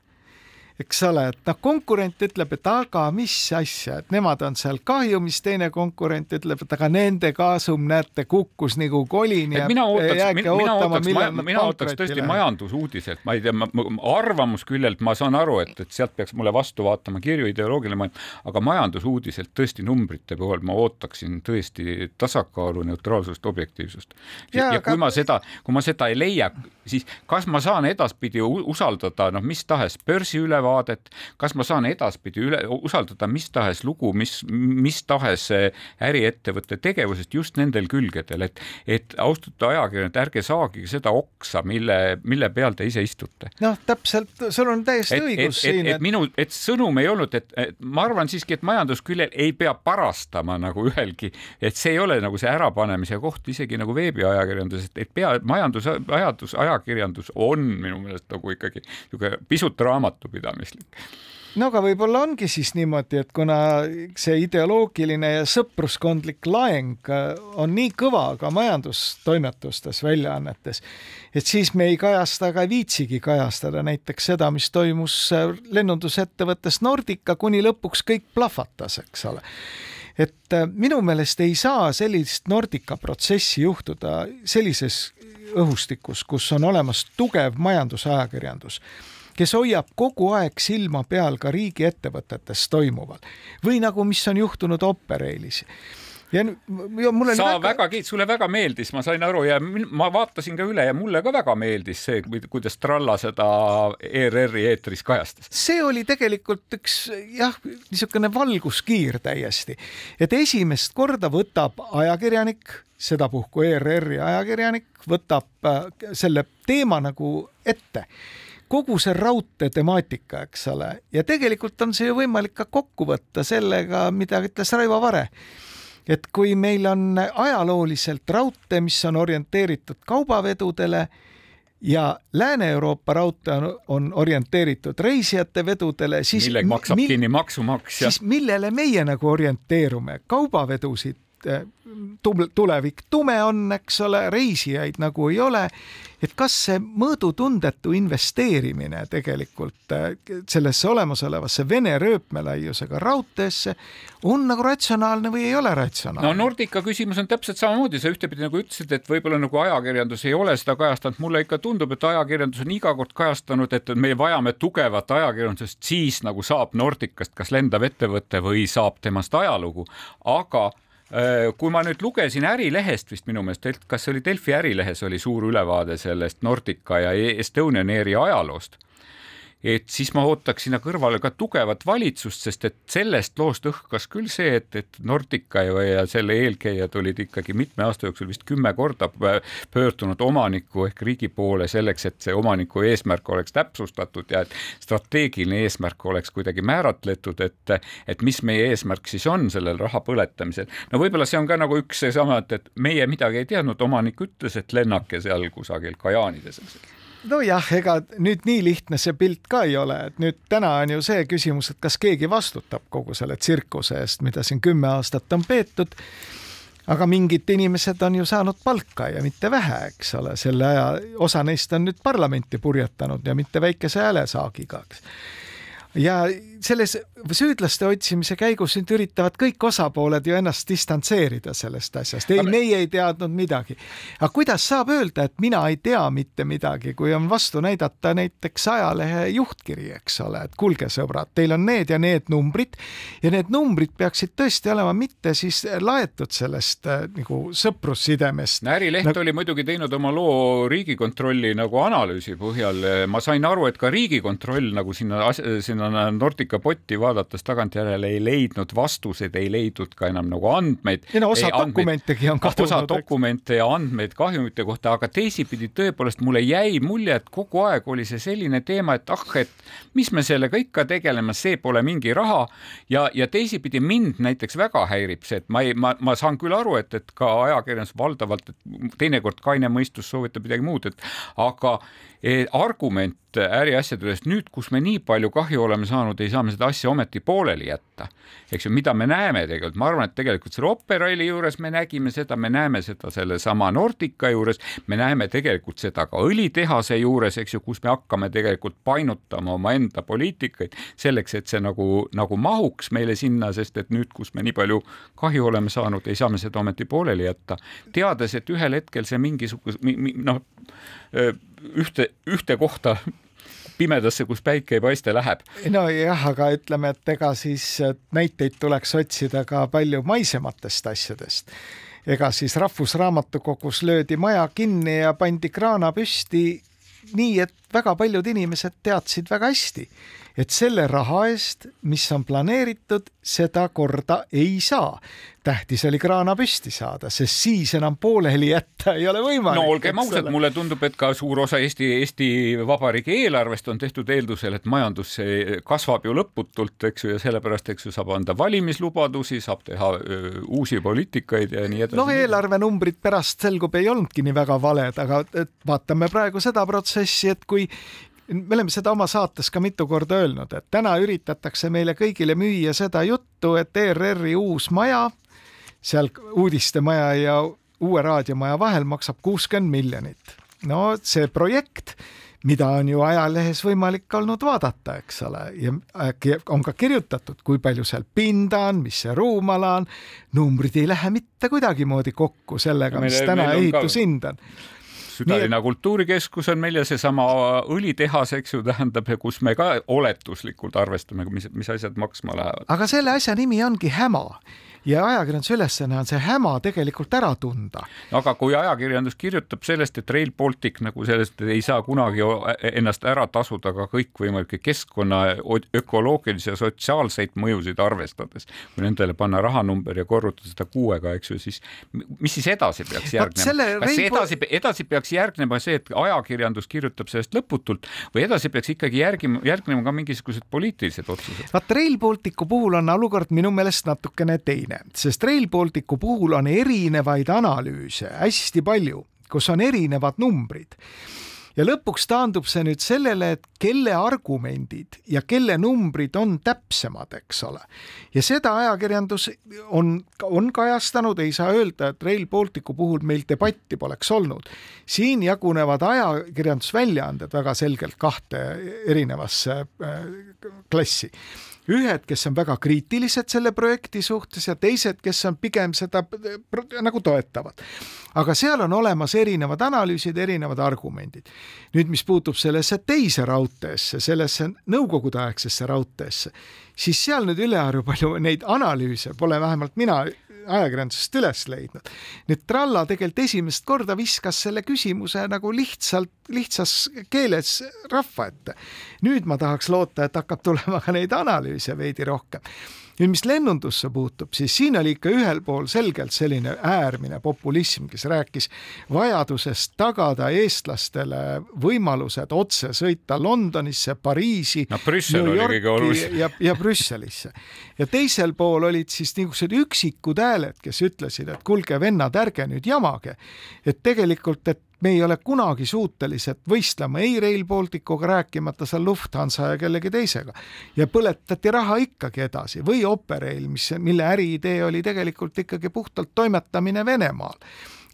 eks ole, et noh, konkurent ütleb, et aga mis asja, et nemad on seal kahjumis, teine konkurent ütleb, et aga nende kasum, näete, kukkus nagu kolin ja mina ootaks, mina ootaks, mina ootaks tõesti majandusuudiselt, ma ei tea, arvamusküljelt ma saan aru, et, et sealt peaks mulle vastu vaatama kirju ideoloogiline aga majandusuudiselt tõesti numbrite puhul ma ootaksin tõesti tasakaalu, neutraalsust, objektiivsust. ja, ja kui aga... ma seda, kui ma seda ei leia, siis kas ma saan edaspidi usaldada noh, mis tahes börsiülevaadet, ülevaadet, kas ma saan edaspidi üle, usaldada mis tahes lugu, mis, mis tahes eh, äriettevõtte tegevusest just nendel külgedel, et, et austatud ajakirjanik, ärge saagige seda oksa, mille, mille peal te ise istute. noh, täpselt, sul on täiesti et, õigus et, siin. et, et minu, et sõnum ei olnud, et, et ma arvan siiski, et majandusküljel ei pea parastama nagu ühelgi, et see ei ole nagu see ärapanemise koht isegi nagu veebiajakirjanduses, et pea, majandus, ajandus, ajakirjandus on minu meelest nagu ikkagi niisugune pisut raamatupidamine südameslik. No aga võib-olla ongi siis niimoodi, et kuna see ideoloogiline ja sõpruskondlik laeng on nii kõva ka majandustoimetustes, väljaannetes, et siis me ei kajasta ega viitsigi kajastada näiteks seda, mis toimus lennundusettevõttes Nordica, kuni lõpuks kõik plahvatas, eks ole. Et äh, minu meelest ei saa sellist Nordica protsessi juhtuda sellises õhustikus, kus on olemas tugev majandusajakirjandus kes hoiab kogu aeg silma peal ka riigiettevõtetes toimuval. Või nagu, mis on juhtunud Operailis ja, ja mulle sa väga, väga, sulle väga meeldis, ma sain aru ja ma vaatasin ka üle ja mulle ka väga meeldis see, kuidas Tralla seda ERR-i eetris kajastas. see oli tegelikult üks jah, niisugune valguskiir täiesti, et esimest korda võtab ajakirjanik, sedapuhku ERR-i ajakirjanik, võtab äh, selle teema nagu ette kogu see raudtee temaatika, eks ole, ja tegelikult on see ju võimalik ka kokku võtta sellega, mida ütles Raivo Vare. et kui meil on ajalooliselt raudtee, mis on orienteeritud kaubavedudele ja Lääne-Euroopa raudtee on, on orienteeritud reisijate vedudele, siis millega maksab mi kinni maksumaksja. siis millele meie nagu orienteerume, kaubavedusid tulevik tume on, eks ole, reisijaid nagu ei ole. et kas see mõõdutundetu investeerimine tegelikult äh, sellesse olemasolevasse Vene rööpmelaiusega raudteesse on nagu ratsionaalne või ei ole ratsionaalne? no Nordica küsimus on täpselt samamoodi, sa ühtepidi nagu ütlesid, et võib-olla nagu ajakirjandus ei ole seda kajastanud, mulle ikka tundub, et ajakirjandus on iga kord kajastanud, et me vajame tugevat ajakirjandusest, siis nagu saab Nordicast kas lendav ettevõte või saab temast ajalugu, aga kui ma nüüd lugesin Ärilehest vist minu meelest, kas see oli Delfi Ärilehes oli suur ülevaade sellest Nordica ja Estonian Airi ajaloost et siis ma ootaks sinna kõrvale ka tugevat valitsust, sest et sellest loost õhkas küll see, et, et Nordica ja, ja selle eelkäijad olid ikkagi mitme aasta jooksul vist kümme korda pöördunud omaniku ehk riigi poole selleks, et see omaniku eesmärk oleks täpsustatud ja et strateegiline eesmärk oleks kuidagi määratletud, et, et mis meie eesmärk siis on sellel raha põletamisel. no võib-olla see on ka nagu üks seesama, et, et meie midagi ei teadnud, omanik ütles, et lennake seal kusagil kajaanides, eks nojah, ega nüüd nii lihtne see pilt ka ei ole, et nüüd täna on ju see küsimus, et kas keegi vastutab kogu selle tsirkuse eest, mida siin kümme aastat on peetud. aga mingid inimesed on ju saanud palka ja mitte vähe, eks ole, selle aja, osa neist on nüüd parlamenti purjetanud ja mitte väikese häälesaagiga, eks ja selles süüdlaste otsimise käigus nüüd üritavad kõik osapooled ju ennast distantseerida sellest asjast. ei, meie ei teadnud midagi. aga kuidas saab öelda, et mina ei tea mitte midagi, kui on vastu näidata näiteks ajalehe juhtkiri, eks ole, et kuulge, sõbrad, teil on need ja need numbrid ja need numbrid peaksid tõesti olema mitte siis laetud sellest äh, nagu sõprussidemest. ärileht nagu... oli muidugi teinud oma loo Riigikontrolli nagu analüüsi põhjal. ma sain aru, et ka Riigikontroll nagu sinna, sinna Nordica potti vaadates tagantjärele ei leidnud vastuseid, ei leidnud ka enam nagu andmeid. ei no osa andmeid, dokumentegi on kadunud. osa dokumente ja andmeid kahjumite kohta, aga teisipidi tõepoolest mulle jäi mulje, et kogu aeg oli see selline teema, et ah, et mis me sellega ikka tegeleme, see pole mingi raha ja, ja teisipidi mind näiteks väga häirib see, et ma ei, ma, ma saan küll aru, et, et ka ajakirjandus valdavalt, teinekord kaine mõistus soovitab midagi muud, et aga argument äriasjadest nüüd, kus me nii palju kahju oleme saanud, ei saa me seda asja ometi pooleli jätta. eks ju, mida me näeme tegelikult, ma arvan, et tegelikult selle Operaili juures me nägime seda, me näeme seda sellesama Nordica juures, me näeme tegelikult seda ka õlitehase juures, eks ju, kus me hakkame tegelikult painutama omaenda poliitikaid selleks, et see nagu, nagu mahuks meile sinna, sest et nüüd, kus me nii palju kahju oleme saanud, ei saa me seda ometi pooleli jätta, teades, et ühel hetkel see mingisuguse, noh, ühte, ühte kohta pimedasse, kus päike ei paista, läheb. nojah, aga ütleme, et ega siis näiteid tuleks otsida ka palju maisematest asjadest. ega siis Rahvusraamatukogus löödi maja kinni ja pandi kraana püsti nii, et väga paljud inimesed teadsid väga hästi, et selle raha eest, mis on planeeritud, seda korda ei saa tähtis oli kraana püsti saada, sest siis enam pooleli jätta ei ole võimalik. no olgem ausad, mulle tundub, et ka suur osa Eesti, Eesti Vabariigi eelarvest on tehtud eeldusel, et majandus kasvab ju lõputult, eks ju, ja sellepärast, eks ju, saab anda valimislubadusi, saab teha öö, uusi poliitikaid ja nii edasi. noh, eelarvenumbrid pärast selgub, ei olnudki nii väga valed, aga vaatame praegu seda protsessi, et kui me oleme seda oma saates ka mitu korda öelnud, et täna üritatakse meile kõigile müüa seda juttu, et ERR-i uus maja seal uudistemaja ja uue raadiomaja vahel maksab kuuskümmend miljonit. no see projekt, mida on ju ajalehes võimalik olnud vaadata, eks ole, ja on ka kirjutatud, kui palju seal pinda on, mis see ruumala on, numbrid ei lähe mitte kuidagimoodi kokku sellega, mis täna ehitushind on Südalinna kultuurikeskus on meil ja seesama õlitehas, eks ju, tähendab, kus me ka oletuslikult arvestame, mis, mis asjad maksma lähevad. aga selle asja nimi ongi häma ja ajakirjanduse ülesanne on see häma tegelikult ära tunda. aga kui ajakirjandus kirjutab sellest, et Rail Baltic nagu sellest ei saa kunagi ennast ära tasuda ka kõikvõimalikke keskkonna ökoloogilisi ja sotsiaalseid mõjusid arvestades, kui nendele panna rahanumber ja korrutada seda kuuega, eks ju, siis mis siis edasi peaks järgnema? kas edasi, edasi peaks järgnema see, et ajakirjandus kirjutab sellest lõputult või edasi peaks ikkagi järgima, järgnema ka mingisugused poliitilised otsused? vaat Rail Balticu puhul on olukord minu meelest natukene teine oluline, sest Rail Balticu puhul on erinevaid analüüse hästi palju, kus on erinevad numbrid ja lõpuks taandub see nüüd sellele, et kelle argumendid ja kelle numbrid on täpsemad, eks ole. ja seda ajakirjandus on, on kajastanud, ei saa öelda, et Rail Balticu puhul meil debatti poleks olnud. siin jagunevad ajakirjandusväljaanded väga selgelt kahte erinevasse äh, klassi ühed, kes on väga kriitilised selle projekti suhtes ja teised, kes on pigem seda nagu toetavad. aga seal on olemas erinevad analüüsid, erinevad argumendid. nüüd, mis puutub sellesse teise raudteesse, sellesse nõukogudeaegsesse raudteesse, siis seal nüüd ülearu palju neid analüüse pole vähemalt mina ajakirjandusest üles leidnud. nüüd Tralla tegelikult esimest korda viskas selle küsimuse nagu lihtsalt, lihtsas keeles rahva ette. nüüd ma tahaks loota, et hakkab tulema ka neid analüüse veidi rohkem nüüd, mis lennundusse puutub, siis siin oli ikka ühel pool selgelt selline äärmine populism, kes rääkis vajadusest tagada eestlastele võimalused otse sõita Londonisse, Pariisi no,, New Yorki ja, ja Brüsselisse. ja teisel pool olid siis niisugused üksikud hääled, kes ütlesid, et kuulge, vennad, ärge nüüd jamage, et tegelikult, et me ei ole kunagi suutelised võistlema ei Rail Balticuga, rääkimata seal Lufthansa ja kellegi teisega. ja põletati raha ikkagi edasi või Operail, mis, mille äriidee oli tegelikult ikkagi puhtalt toimetamine Venemaal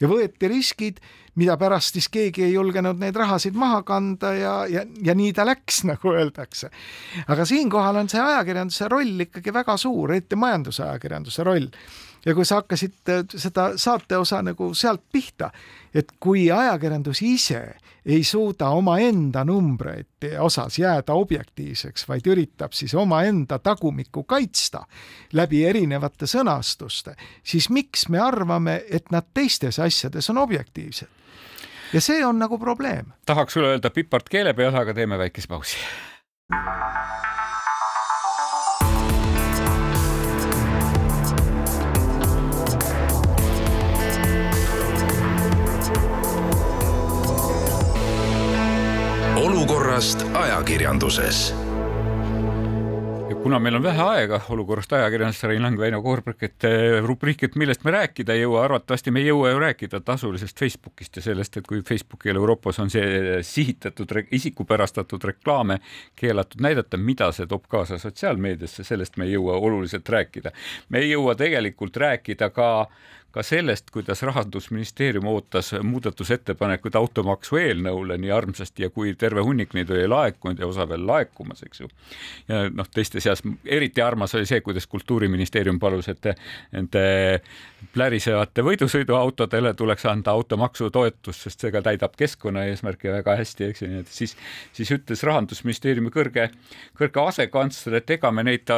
ja võeti riskid, mida pärast siis keegi ei julgenud neid rahasid maha kanda ja, ja, ja nii ta läks, nagu öeldakse. aga siinkohal on see ajakirjanduse roll ikkagi väga suur, eriti majandusajakirjanduse roll ja kui sa hakkasid äh, seda saateosa nagu sealt pihta, et kui ajakirjandus ise ei suuda omaenda numbreid osas jääda objektiivseks, vaid üritab siis omaenda tagumikku kaitsta läbi erinevate sõnastuste, siis miks me arvame, et nad teistes asjades on objektiivsed? ja see on nagu probleem. tahaks sulle öelda pipart keele peal, aga teeme väikese pausi. Olukorrast ajakirjanduses ja kuna meil on vähe aega olukorrast ajakirjanduses, Rein Lang, Väino Koorberg, et eh, rubriik, et millest me rääkida ei jõua, arvatavasti me ei jõua ju rääkida tasulisest Facebookist ja sellest, et kui Facebookil Euroopas on see sihitatud, isikupärastatud reklaame keelatud näidata, mida see toob kaasa sotsiaalmeediasse, sellest me ei jõua oluliselt rääkida. me ei jõua tegelikult rääkida ka ka sellest, kuidas Rahandusministeerium ootas muudatusettepanekuid automaksu eelnõule nii armsasti ja kui terve hunnik neid oli laekunud ja osa veel laekumas, eks ju. ja noh, teiste seas eriti armas oli see, kuidas Kultuuriministeerium palus, et nende plärisevate võidusõiduautodele tuleks anda automaksu toetust, sest see ka täidab keskkonnaeesmärke väga hästi, eks ju, nii et siis, siis ütles Rahandusministeeriumi kõrge, kõrge asekantsler, et ega me neid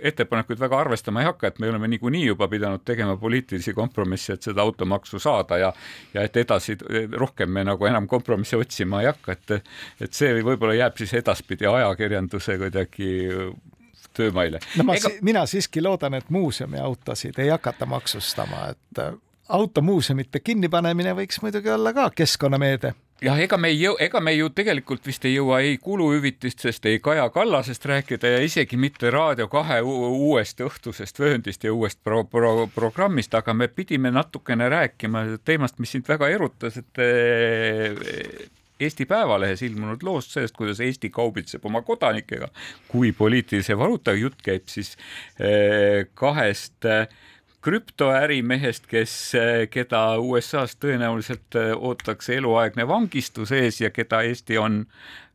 ettepanekuid väga arvestama ei hakka, et me oleme niikuinii juba pidanud tegema poliitilisi kompromisse, et seda automaksu saada ja ja et edasi rohkem me nagu enam kompromisse otsima ei hakka, et et see võib-olla jääb siis edaspidi ajakirjanduse kuidagi töömaile. no ma Ega... si, mina siiski loodan, et muuseumiautosid ei hakata maksustama, et automuuseumite kinnipanemine võiks muidugi olla ka keskkonnameede jah, ega me ei jõu, ega me ju tegelikult vist ei jõua ei kuluhüvitistest, ei Kaja Kallasest rääkida ja isegi mitte Raadio kahe uuest õhtusest vööndist ja uuest pro pro programmist, aga me pidime natukene rääkima teemast, mis sind väga erutas, et eh, Eesti Päevalehes ilmunud loost sellest, kuidas Eesti kaubitseb oma kodanikega, kui poliitilise valuutaga jutt käib siis eh, kahest äh, krüptoärimehest, kes, keda USA-s tõenäoliselt äh, ootaks eluaegne vangistus ees ja keda Eesti on,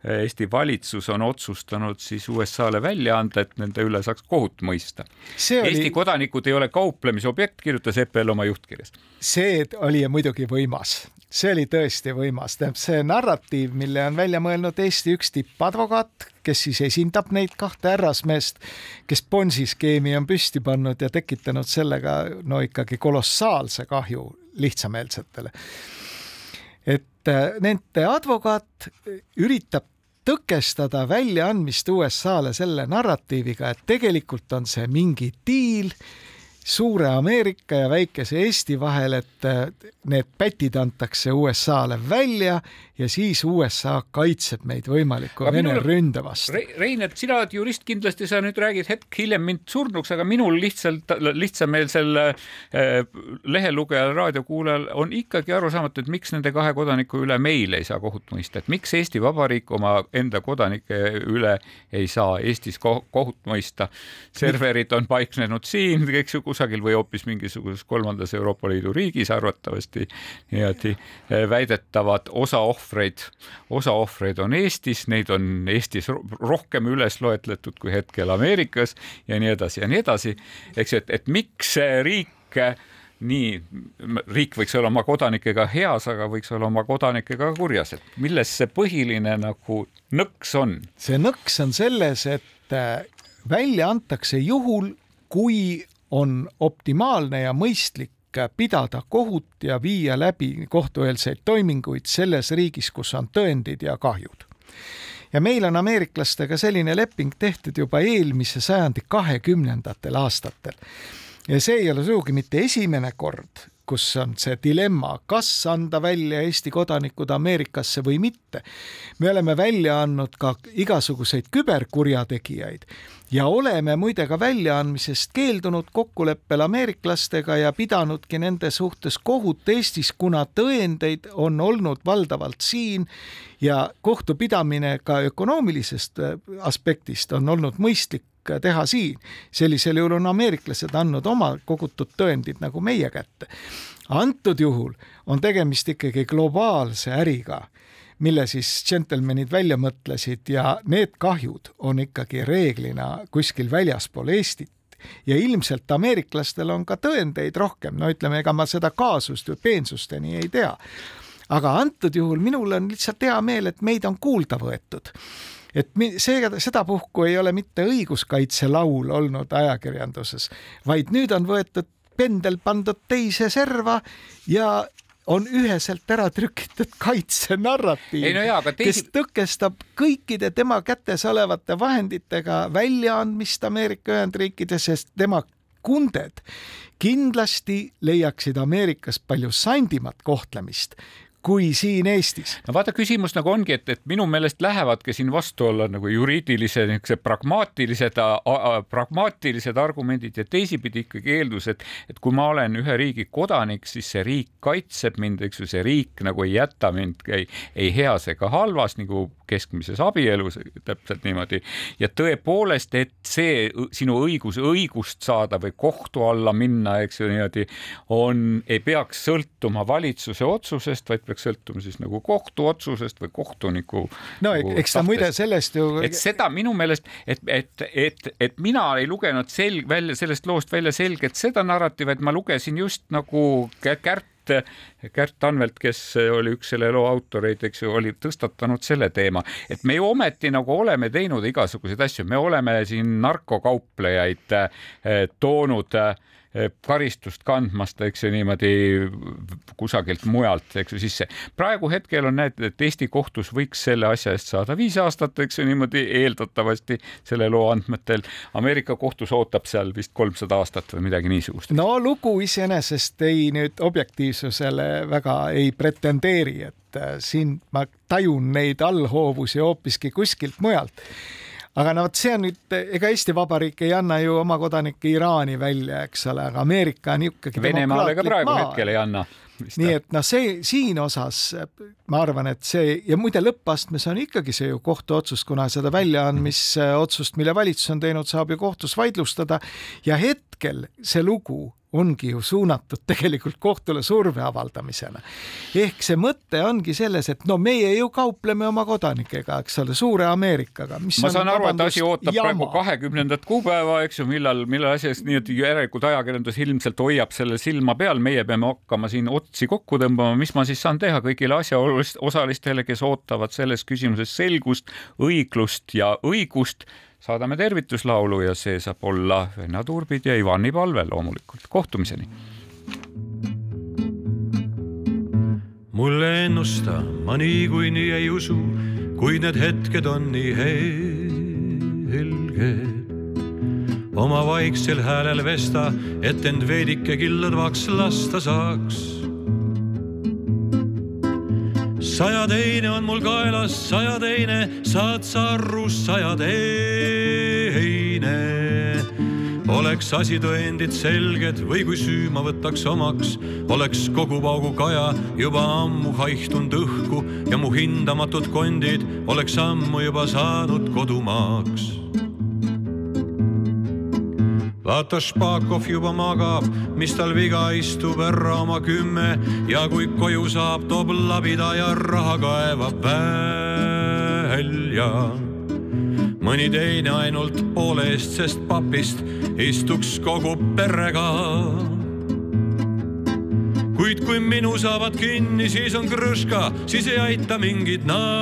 äh, Eesti valitsus on otsustanud siis USA-le välja anda, et nende üle saaks kohut mõista. Oli... Eesti kodanikud ei ole kauplemisobjekt, kirjutas EPL oma juhtkirjas. see oli muidugi võimas, see oli tõesti võimas, tähendab see narratiiv, mille on välja mõelnud Eesti üks tippadvokaat, kes siis esindab neid kahte härrasmeest, kes Bonsi skeemi on püsti pannud ja tekitanud sellega no ikkagi kolossaalse kahju lihtsameelsetele. et äh, nende advokaat üritab tõkestada väljaandmist USA-le selle narratiiviga, et tegelikult on see mingi diil suure Ameerika ja väikese Eesti vahel, et need pätid antakse USA-le välja ja siis USA kaitseb meid võimaliku aga Vene minul, ründe vastu Re. Rein, et sina oled jurist, kindlasti sa nüüd räägid hetk hiljem mind surnuks, aga minul lihtsalt, lihtsameelsel äh, lehelugejal, raadiokuulajal on ikkagi arusaamatu, et miks nende kahe kodaniku üle meil ei saa kohut mõista, et miks Eesti Vabariik oma enda kodanike üle ei saa Eestis kohut mõista. serverid on paiknenud siin, ju, kusagil või hoopis mingisuguses kolmandas Euroopa Liidu riigis arvatavasti niimoodi äh, väidetavad osa ohvreid osa ohvreid on Eestis, neid on Eestis rohkem üles loetletud kui hetkel Ameerikas ja nii edasi ja nii edasi. eks et, et miks riik nii, riik võiks olla oma kodanikega heas, aga võiks olla oma kodanikega kurjas, et milles see põhiline nagu nõks on? see nõks on selles, et äh, välja antakse juhul, kui on optimaalne ja mõistlik pidada kohut ja viia läbi kohtueelseid toiminguid selles riigis, kus on tõendid ja kahjud. ja meil on ameeriklastega selline leping tehtud juba eelmise sajandi kahekümnendatel aastatel. ja see ei ole sugugi mitte esimene kord, kus on see dilemma, kas anda välja Eesti kodanikud Ameerikasse või mitte. me oleme välja andnud ka igasuguseid küberkurjategijaid ja oleme muide ka väljaandmisest keeldunud kokkuleppel ameeriklastega ja pidanudki nende suhtes kohut Eestis, kuna tõendeid on olnud valdavalt siin ja kohtupidamine ka ökonoomilisest äh, aspektist on olnud mõistlik teha siin. sellisel juhul on ameeriklased andnud oma kogutud tõendid nagu meie kätte. antud juhul on tegemist ikkagi globaalse äriga mille siis džentelmenid välja mõtlesid ja need kahjud on ikkagi reeglina kuskil väljaspool Eestit. Ja ilmselt ameeriklastel on ka tõendeid rohkem, no ütleme, ega ma seda kaasust või peensusteni ei tea. aga antud juhul minul on lihtsalt hea meel, et meid on kuulda võetud. Et seega sedapuhku ei ole mitte õiguskaitselaul olnud ajakirjanduses, vaid nüüd on võetud pendel pandud teise serva ja on üheselt ära trükitud kaitsenarratiiv, no teisi... kes tõkestab kõikide tema kätes olevate vahenditega väljaandmist Ameerika Ühendriikides, sest tema kunded kindlasti leiaksid Ameerikas palju sandimat kohtlemist kui siin Eestis. no vaata, küsimus nagu ongi, et, et minu meelest lähevadki siin vastu olla nagu juriidilise niisuguse pragmaatilised, pragmaatilised argumendid ja teisipidi ikkagi eeldus, et, et kui ma olen ühe riigi kodanik, siis see riik kaitseb mind, eks ju, see riik nagu ei jäta mind ei, ei heas ega halvas nagu keskmises abielus, täpselt niimoodi. ja tõepoolest, et see sinu õigus õigust saada või kohtu alla minna, eks ju niimoodi, on, ei peaks sõltuma valitsuse otsusest, vaid peaks sõltuma siis nagu kohtuotsusest või kohtuniku. no nagu eks ta muide sellest ju. et seda minu meelest, et, et, et, et mina ei lugenud selg välja sellest loost välja selgelt seda narratiivi, et ma lugesin just nagu Kärt Kärt Anvelt, kes oli üks selle loo autoreid, eks ju, oli tõstatanud selle teema, et me ju ometi nagu oleme teinud igasuguseid asju, me oleme siin narkokauplejaid eh, toonud äh, Eh, karistust kandmast, eks ju niimoodi kusagilt mujalt, eks ju sisse. praegu hetkel on näed, et Eesti kohtus võiks selle asja eest saada viis aastat, eks ju niimoodi eeldatavasti selle loo andmetel. Ameerika kohtus ootab seal vist kolmsada aastat või midagi niisugust. no lugu iseenesest ei nüüd objektiivsusele väga ei pretendeeri, et äh, siin ma tajun neid allhoovusi hoopiski kuskilt mujalt aga no vot, see on nüüd, ega Eesti Vabariik ei anna ju oma kodanikke Iraani välja, eks ole, aga Ameerika on ikkagi Venemaale ka praegu maa. hetkel ei anna nii et noh, see siin osas ma arvan, et see ja muide lõppastmes on ikkagi see ju kohtuotsus, kuna seda väljaandmisotsust, mille valitsus on teinud, saab ju kohtus vaidlustada ja hetkel see lugu ongi ju suunatud tegelikult kohtule surve avaldamisena. ehk see mõte ongi selles, et no meie ju kaupleme oma kodanikega, eks ole, suure Ameerikaga. ma saan aru, et asi ootab jama. praegu kahekümnendat kuupäeva, eks ju, millal, millal asi, nii-öelda järelikult ajakirjandus ilmselt hoiab selle silma peal, meie peame hakkama siin otsi kokku tõmbama, mis ma siis saan teha kõigile asjaosalistele, kes ootavad selles küsimuses selgust, õiglust ja õigust saadame tervituslaulu ja see saab olla Venna Turbid ja Ivani palve loomulikult. kohtumiseni. mulle ennusta, ma niikuinii ei usu, kuid need hetked on nii helged. oma vaiksel häälel vesta, et end veidike killõdvaks lasta saaks. Saja teine on mul kaelas, saja teine, saad sa aru, saja teine. Oleks asitõendid selged või kui süü ma võtaks omaks, oleks kogu paugu kaja juba ammu haihtunud õhku ja mu hindamatud kondid oleks ammu juba saanud kodumaaks vaata Špakov juba magab, mis tal viga istub ära oma kümme ja kui koju saab, toob labida ja raha kaevab välja. mõni teine ainult poole eest, sest papist istuks kogu perega. kuid kui minu saavad kinni, siis on krõška, siis ei aita mingid naljad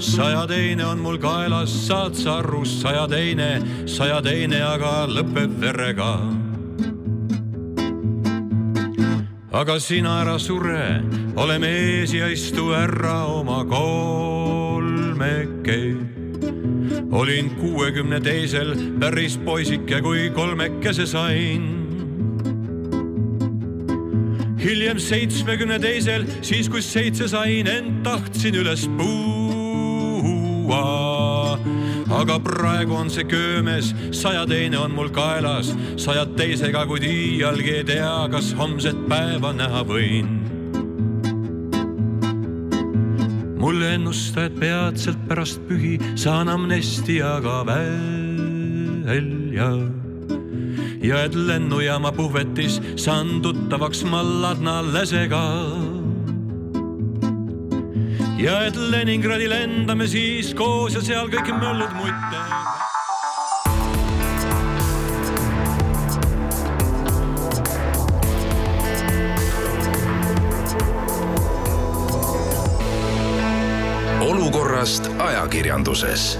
saja teine on mul kaelas, saad sa aru, saja teine, saja teine aga lõpeb verega. aga sina ära sure, ole mees ja istu ära oma kolmeke. olin kuuekümne teisel päris poisike, kui kolmekese sain hiljem seitsmekümne teisel, siis kui seitse sain, ent tahtsin üles puua tuua. aga praegu on see köömes, saja teine on mul kaelas, sajad teisega, kuid iialgi ei tea, kas homset päeva näha võin. mulle ennusta, et peatselt pärast pühi saan amnestiaga välja ja et lennujaama puhvetis saan tuttavaks ma Ladna läsega ja et Leningradi lendame siis koos ja seal kõik möllud mutte. olukorrast ajakirjanduses